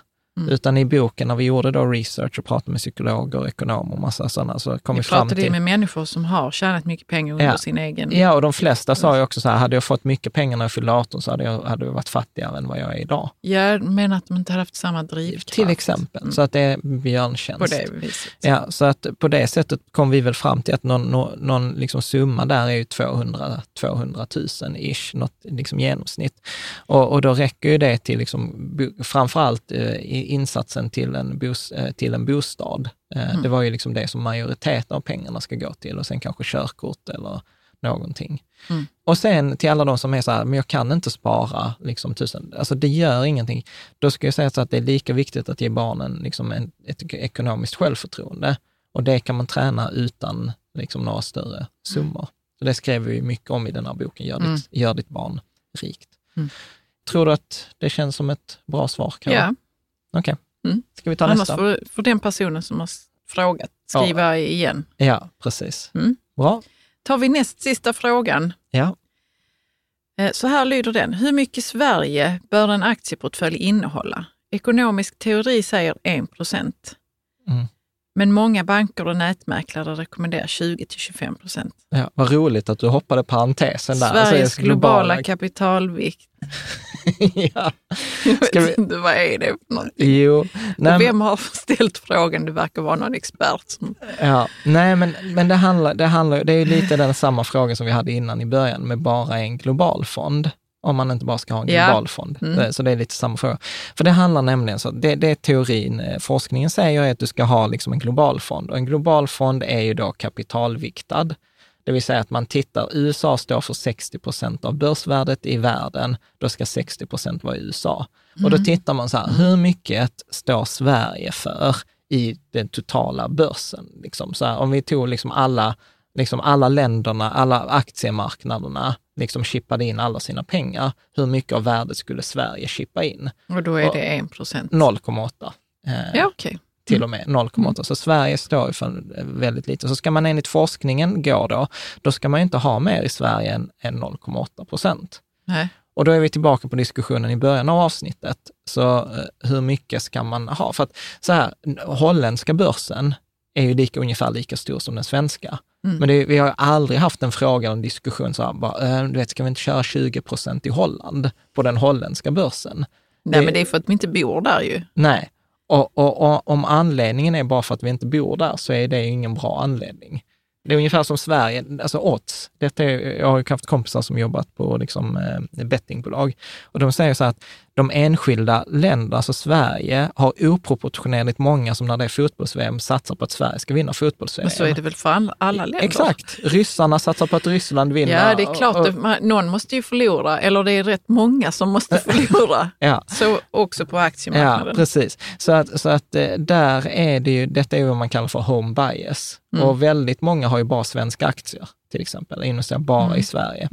Utan i boken, när vi gjorde då research och pratade med psykologer och ekonomer och massa sådana, så kom vi Vi fram pratade ju till... med människor som har tjänat mycket pengar under Ja. sin egen... Ja, och de flesta sa ju också så här, hade jag fått mycket pengar när jag fyllde 18 så hade jag, hade jag varit fattigare än vad jag är idag. Jag menar att de inte hade haft samma drivkraft. Till exempel. Så att det är björntjänst. På det viset. Ja, så att på det sättet kom vi väl fram till att någon, någon, någon liksom summa där är ju 200, 200 000 ish, något liksom genomsnitt. Och, och då räcker ju det till liksom, bo- framförallt eh, i insatsen till en, bos, eh, till en bostad. Eh, Det var ju liksom det som majoriteten av pengarna ska gå till och sen kanske körkort eller någonting. Och sen till alla de som är så här, men jag kan inte spara liksom tusen, alltså det gör ingenting. Då ska jag säga så att det är lika viktigt att ge barnen liksom en, ett ekonomiskt självförtroende. Och det kan man träna utan liksom några större summor. Så det skrev vi mycket om i den här boken, Gör ditt, gör ditt barn rikt. Tror du att det känns som ett bra svar? Ja. Okej. Mm. Ska vi ta Annars nästa? får, får den personen som har frågat skriva igen. Ja, precis. Mm. Bra. Tar vi näst sista frågan. Ja. Eh, Så här lyder den. Hur mycket Sverige bör en aktieportfölj innehålla? Ekonomisk teori säger 1 procent. Mm. Men många banker och nätmäklare rekommenderar 20 till 25 procent. ja. Vad roligt att du hoppade parentesen där. Sveriges Alltså, globala kapitalvikt. ja. Jag vet vi- inte, vad är det för någonting? Jo. Nej, vem har ställt frågan? Det verkar vara någon expert. Som... Ja, nej men, men det, handlar, det, handlar, det är lite den samma fråga som vi hade innan i början med bara en global fond. Om man inte bara ska ha en Ja. global fond. Mm. Det- Så det är lite samma fråga. För det handlar nämligen så, det, det teorin, eh, forskningen säger är att du ska ha liksom en global fond. Och en global fond är ju då kapitalviktad. Det vill säga att man tittar, USA står för 60 procent av börsvärdet i världen, då ska 60 procent vara i USA. Och då tittar man så här, hur mycket står Sverige för i den totala börsen? Liksom så här, om vi tog liksom alla, liksom alla länderna, alla aktiemarknaderna, liksom chippade in alla sina pengar, hur mycket av värdet skulle Sverige chippa in? Och då är det 1 procent. 0,8. Eh, Ja, okej. till och med 0,8. Så Sverige står för väldigt lite. Så ska man enligt forskningen gå då, då ska man ju inte ha mer i Sverige än, än 0,8 procent. Nej. Och då är vi tillbaka på diskussionen i början av avsnittet. Så eh, hur mycket ska man ha? För att så här, holländska börsen är ju lika, ungefär lika stor som den svenska. Men det, vi har aldrig haft en fråga, en diskussion så här, bara, eh, du vet, ska vi inte köra 20 procent i Holland på den holländska börsen? Nej, Det- men det är för att vi inte bor där ju. Nej, och, och, och om anledningen är bara för att vi inte bor där så är det ju ingen bra anledning. Det är ungefär som Sverige, alltså odds. Detta är, jag har ju haft kompisar som jobbat på liksom, eh, bettingbolag och de säger så här att de enskilda länderna, alltså Sverige, har oproportionerligt många som när det är fotbolls-VM satsar på att Sverige ska vinna fotbolls-VM. Men så är det väl för alla, alla länder? Exakt. Ryssarna satsar på att Ryssland vinner. Ja, det är klart. Och- och- någon måste ju förlora, eller det är rätt många som måste förlora. Ja. Så också på Ja, aktiemarknaden. precis. Så att, så att eh, där är det ju, detta är vad man kallar för home bias. Och väldigt många har ju bara svenska aktier, till exempel, investerar bara i Sverige.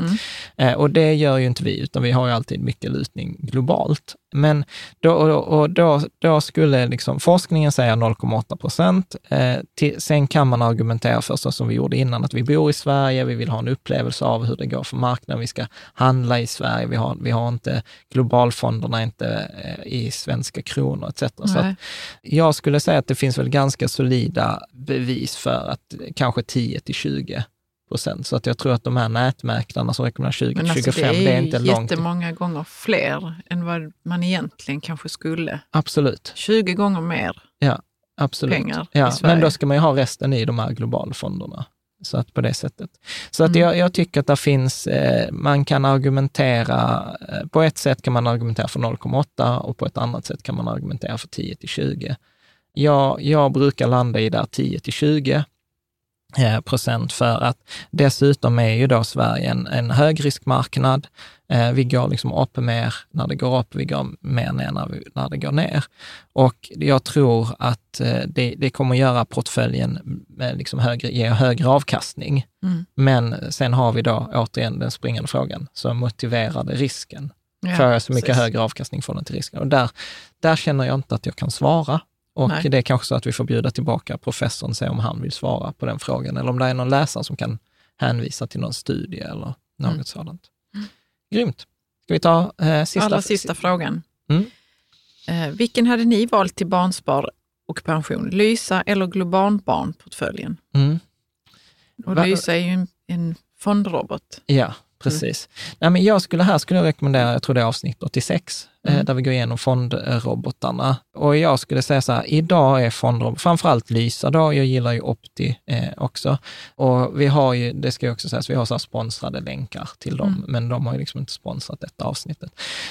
Eh, och det gör ju inte vi, utan vi har ju alltid mycket lutning globalt. Men då, och, då, då skulle liksom, forskningen säga 0,8 procent. Eh, till- sen kan man argumentera för, så som vi gjorde innan, att vi bor i Sverige, vi vill ha en upplevelse av hur det går för marknaden, vi ska handla i Sverige, vi har, vi har inte globalfonderna inte eh, i svenska kronor etc. Så att jag skulle säga att det finns väl ganska solida bevis för att kanske 10 till 20 procent. Så att jag tror att de här nätmäklarna som rekommenderar 20 Men alltså, 25, det det är är ju inte långt. jättemånga gånger fler än vad man egentligen kanske skulle. Absolut. 20 gånger mer. Ja, absolut. pengar i ja, Sverige. Men då ska man ju ha resten i de här globalfonderna. Så att på det sättet. Så att jag, jag tycker att det finns, eh, man kan argumentera, eh, på ett sätt kan man argumentera för 0,8 och på ett annat sätt kan man argumentera för 10 till 20. Jag, jag brukar landa i där 10 till 20 eh, procent för att dessutom är ju då Sverige en, en högriskmarknad. Eh, vi går liksom upp mer när det går upp, vi går mer ner när, vi, när det går ner. Och jag tror att eh, det, det kommer göra portföljen liksom högre, ge högre avkastning. Mm. Men sen har vi då återigen den springande frågan, så motiverade risken. Ja, Får jag så mycket precis. högre avkastning från den till risken? Och där, där känner jag inte att jag kan svara. Och Nej. det är kanske så att vi får bjuda tillbaka professorn och se om han vill svara på den frågan, eller om det är någon läsare som kan hänvisa till någon studie eller något Mm. sådant. Grymt. Ska vi ta eh, sista? Allra sista frågan. Mm. Eh, vilken hade ni valt till barnspar och pension? Lysa eller Globalbarnportföljen? Mm. Och Va- Lysa är ju en, en fondrobot. Ja, precis. Nej, men jag skulle, här skulle jag rekommendera, jag tror det är avsnitt 86, eh, Mm. där vi går igenom fondrobotarna. Och jag skulle säga så här, idag är fondrobotar, framförallt Lysa då, jag gillar ju Opti eh, också. Och vi har ju, det ska jag också säga, så vi har så sponsrade länkar till dem, Mm. men de har ju liksom inte sponsrat detta avsnittet.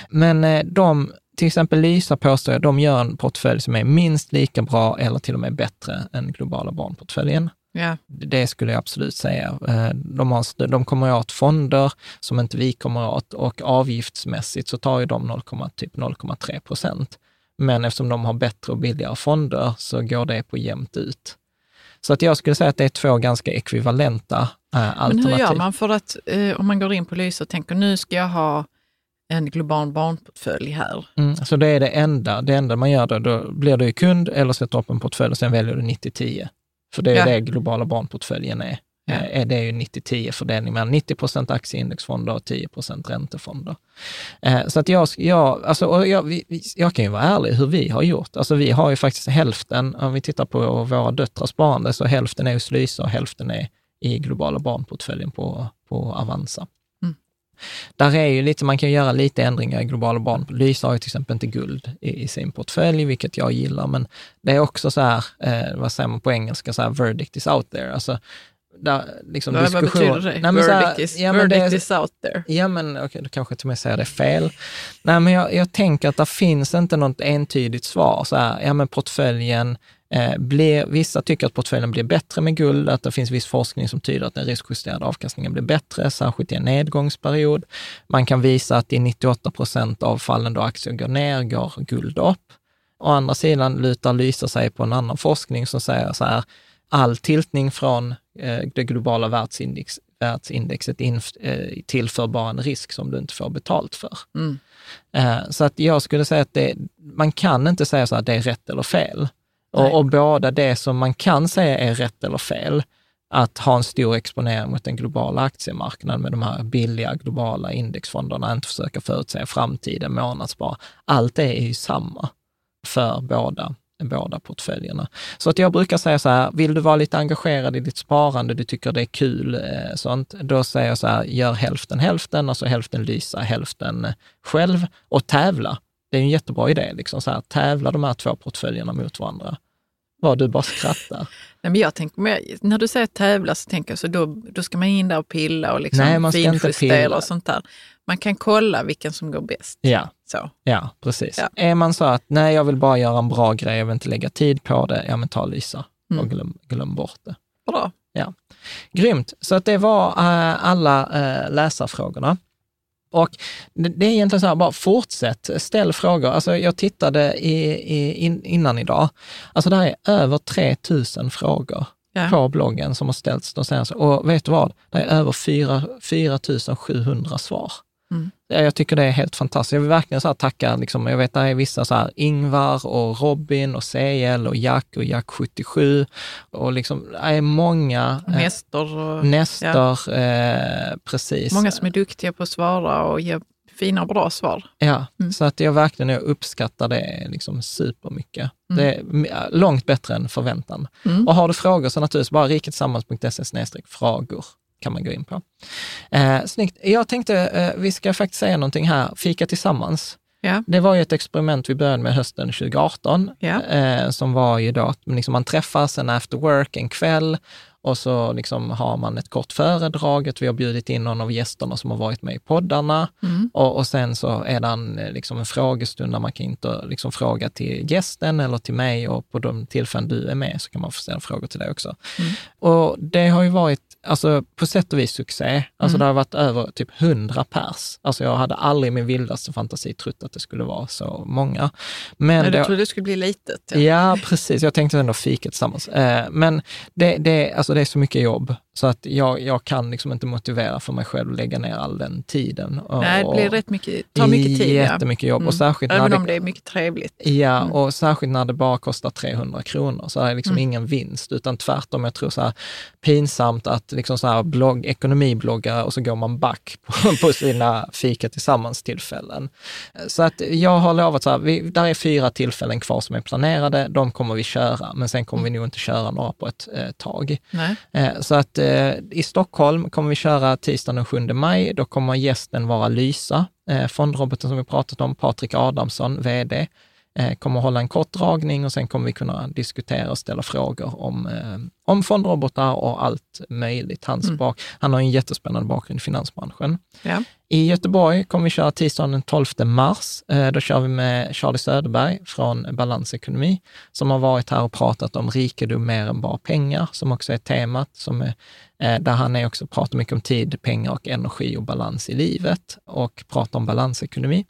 Men eh, de, till exempel Lysa påstår jag, de gör en portfölj som är minst lika bra eller till och med bättre än globala barnportföljen. Ja. Det skulle jag absolut säga. Eh, De, har, de kommer åt fonder som inte vi kommer åt och avgiftsmässigt så tar ju de 0, typ 0,3 procent. Men eftersom de har bättre och billigare fonder så går det på jämnt ut. Så att jag skulle säga att det är två ganska ekvivalenta eh, alternativ. Men hur gör man för att, eh, om man går in på Lysa och tänker nu ska jag ha en global barnportfölj här. Mm, så det är det enda, det enda man gör då, då blir du kund eller sätter upp en portfölj och sen väljer du 90-10. För det är Ja. det globala barnportföljen är. Ja. Eh, Det är ju 90-10 fördelning mellan 90 procent aktieindexfonder och 10 procent räntefonder. Eh, Så att jag, jag, alltså, och jag, jag kan ju vara ärlig hur vi har gjort. Alltså vi har ju faktiskt hälften, om vi tittar på våra döttrars sparande, så hälften är hos Lysa och hälften är i globala barnportföljen på, på Avanza. Där är ju lite, man kan göra lite ändringar i globala barn. Lysa har ju till exempel inte guld i, i sin portfölj, vilket jag gillar, men det är också så här, eh, vad säger man på engelska, så här, verdict is out there. Alltså, där, liksom Vad, vad betyder det? Nej, men verdict is, ja, men det verdict is out there. Ja, men okej, då kanske till och med säger det fel. Nej, men jag, jag tänker att det finns inte något entydigt svar. Så här, ja, men portföljen eh, blir, vissa tycker att portföljen blir bättre med guld, att det finns viss forskning som tyder att den riskjusterade avkastningen blir bättre, särskilt i en nedgångsperiod. Man kan visa att i 98 procent av fallen då aktier går ner, går guld upp. Å andra sidan lutar Lysa sig på en annan forskning som säger så här, all tiltning från eh, det globala världsindex, världsindexet in, eh, tillför bara en risk som du inte får betalt för. Mm. Eh, så att jag skulle säga att det, man kan inte säga så att det är rätt eller fel. Och, och båda det som man kan säga är rätt eller fel, att ha en stor exponering mot den globala aktiemarknaden med de här billiga globala indexfonderna, inte försöka förutsäga framtiden, månadsspara. Allt det är ju samma för båda, båda portföljerna. Så att jag brukar säga så här, vill du vara lite engagerad i ditt sparande, du tycker det är kul, eh, sånt, då säger jag så här, gör hälften hälften, alltså hälften Lysa, hälften själv och tävla. Det är en jättebra idé, liksom så här, tävla de här två portföljerna mot varandra. Vad du bara skrattar. Nej, men jag tänker, när du säger tävla så tänker jag så då, då ska man in där och pilla och liksom Nej, man ska inte pilla. och sånt där. Man kan kolla vilken som går bäst. Ja, Så. ja, precis. Ja. Är man så att, nej, jag vill bara göra en bra grej, jag vill inte lägga tid på det, ja men ta Lysa Mm. och glöm, glöm bort det. Bra. Grymt. Så att det var eh, alla uh, läsarfrågorna. Och det, är egentligen så här, bara fortsätt, ställ frågor. Alltså jag tittade i, i, in, innan idag, alltså det här är över 3000 frågor Ja. på bloggen som har ställts de senaste, och vet du vad? Det är över 4, 4700 svar. Mm. Ja, Jag tycker det är helt fantastiskt. Jag vill verkligen så tacka, liksom, jag vet det är vissa så här Ingvar och Robin och CL och Jack och Jack 77 och liksom, det är många. eh, Nestor och Nestor, eh, precis. många som är duktiga på att svara och ge fina och bra svar. Ja, Mm. så att jag verkligen jag uppskattar det liksom supermycket. Mm. Det är långt bättre än förväntan. Mm. Och har du frågor så naturligtvis bara riketillsammans.se frågor kan man gå in på. Eh, snyggt. Jag tänkte, eh, vi ska faktiskt säga någonting här, Fika tillsammans. Ja. Det var ju ett experiment vi började med hösten 2018, Ja. eh, som var ju då att liksom man träffas en after work en kväll och så liksom har man ett kort föredrag, vi har bjudit in någon av gästerna som har varit med i poddarna Mm. och, och sen så är det en, eh, liksom en frågestund där man kan inte liksom fråga till gästen eller till mig och på de tillfällen du är med så kan man få ställa frågor till dig också. Mm. Och det har ju varit, alltså på sätt och vis succé. Alltså Mm. det har varit över typ 100 pers. Alltså jag hade aldrig i min vildaste fantasi trott att det skulle vara så många. Men det, du trodde det skulle bli litet. Ja. Ja, precis. Jag tänkte ändå fika tillsammans. Eh, men det, det, alltså det är så mycket jobb så att jag, jag kan liksom inte motivera för mig själv att lägga ner all den tiden. Och, Nej, det blir rätt mycket, tar mycket tid. ja. Jättemycket jobb. Och Mm. särskilt Även när om det, det är mycket trevligt. Ja, Mm. och särskilt när det bara kostar 300 kronor så är det liksom Mm. ingen vinst, utan tvärtom. Jag tror så här pinsamt att liksom så här blogg, ekonomibloggare och så går man back på, på sina fika tillsammans-tillfällen. Så att jag har lovat så här, vi, där är fyra tillfällen kvar som är planerade, de kommer vi köra, men sen kommer vi nog inte köra några på ett eh, tag. Nej. Eh, Så att eh, i Stockholm kommer vi köra tisdagen den 7 maj. Då kommer gästen vara Lysa, eh, fondroboten som vi pratat om, Patrik Adamsson, VD, eh, kommer hålla en kort dragning och sen kommer vi kunna diskutera och ställa frågor om, eh, om fondrobotar och allt möjligt. Hans Mm. bak, han har en jättespännande bakgrund i finansbranschen. Ja. I Göteborg kommer vi köra tisdagen den 12 mars. Eh, Då kör vi med Charlie Söderberg från Balansekonomi, som har varit här och pratat om rikedom mer än bara pengar, som också är temat, som är, där han är också pratar mycket om tid, pengar och energi och balans i livet och pratar om balansekonomi.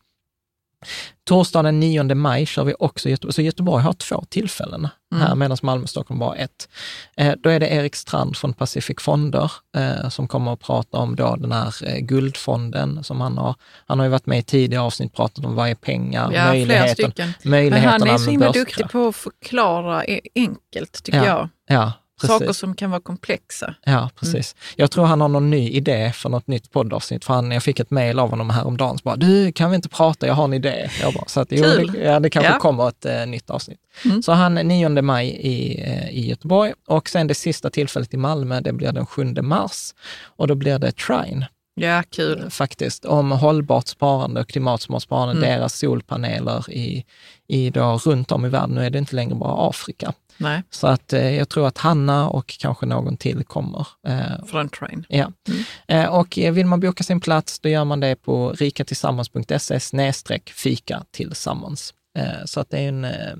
Torsdagen den 9 maj kör vi också Göteborg, så Göteborg har två tillfällen här, Mm. medan Malmö och Stockholm bara ett. Eh, då är det Erik Strand från Pacific Fonder eh, som kommer att prata om då den här eh, guldfonden som han har. Han har ju varit med i tidigare avsnitt, pratat om vad är pengar, Ja, möjligheten, stycken. Men möjligheterna han är så himla duktig på att förklara e- enkelt, tycker Ja, jag. Ja, precis. Saker som kan vara komplexa. Ja, precis. Jag tror han har någon ny idé för något nytt poddavsnitt. För han, jag fick ett mejl av honom häromdagen som bara, du kan vi inte prata, jag har en idé. Jag bara, så att, jo, det, ja, det kanske Ja. kommer ett eh, nytt avsnitt. Mm. Så han 9 maj i, eh, i Göteborg och sen det sista tillfället i Malmö, det blir den 7 mars och då blir det Trine Ja, kul. faktiskt, om hållbart sparande och klimatsmart sparande, Mm. deras solpaneler i, i då, runt om i världen. Nu är det inte längre bara Afrika. Nej, Så att eh, jag tror att Hanna och kanske någon till kommer. Eh, från Train. Ja. Eh, Och eh, vill man boka sin plats, då gör man det på rikatillsammans.se snedstreck fika tillsammans. Eh, Så att det är en, eh,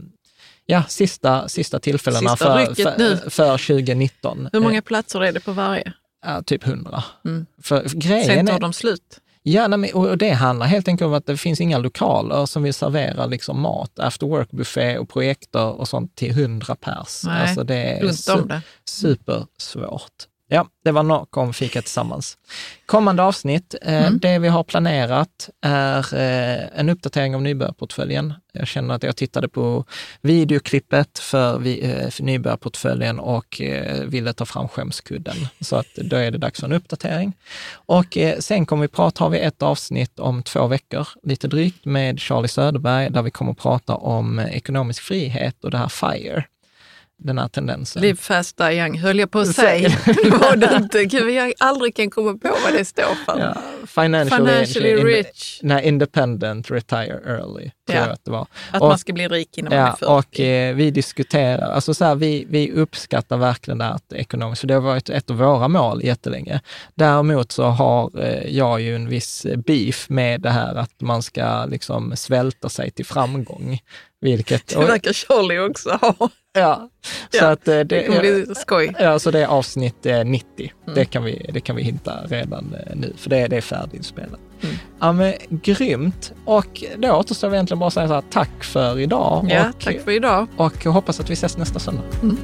ja, sista, sista tillfällena Sista för, för, för 2019. Hur många platser är det på varje? Ja, typ 100. Mm. För grejen Sen tar är, de slut. Ja, nej, och det handlar helt enkelt om att det finns inga lokaler som vill servera liksom mat, after work-buffé och projekter och sånt till 100 pers. Nej, alltså det är su- det. supersvårt. Ja, det var nog om fika tillsammans. Kommande avsnitt, eh, Mm. det vi har planerat är eh, en uppdatering av nybörjarportföljen. Jag känner att jag tittade på videoklippet för, vi, eh, för nybörjarportföljen och eh, ville ta fram skämskudden. Så att då är det dags för en uppdatering. Och eh, sen kommer vi prata, har vi ett avsnitt om två veckor, lite drygt, med Charlie Söderberg, där vi kommer prata om ekonomisk frihet och det här FIRE, den här tendensen. Live fast, die young, höll jag på att säga. det var det inte. Gud, jag aldrig kan komma på vad det står för. Ja, financially, Financially in- rich. Nej, independent, retire early, tror Ja. jag att det var. Att Och- man ska bli rik innan man Ja, är 40. och eh, vi diskuterar, alltså så här, vi, vi uppskattar verkligen det här ekonomiskt, för det har varit ett av våra mål jättelänge. Däremot så har eh, jag ju en viss beef med det här att man ska liksom svälta sig till framgång. Vilket, det verkar Charlie också ha. Ja, så Ja, att eh, Det det, kommer bli skoj. Ja, så det är avsnitt eh, 90. Mm. Det, kan vi, det kan vi hitta redan eh, nu, för det, det är färdiginspelat. Mm. Ja, men grymt. Och då återstår vi egentligen bara att säga så här, tack för idag. Ja, och, tack för idag. och hoppas att vi ses nästa söndag. Mm.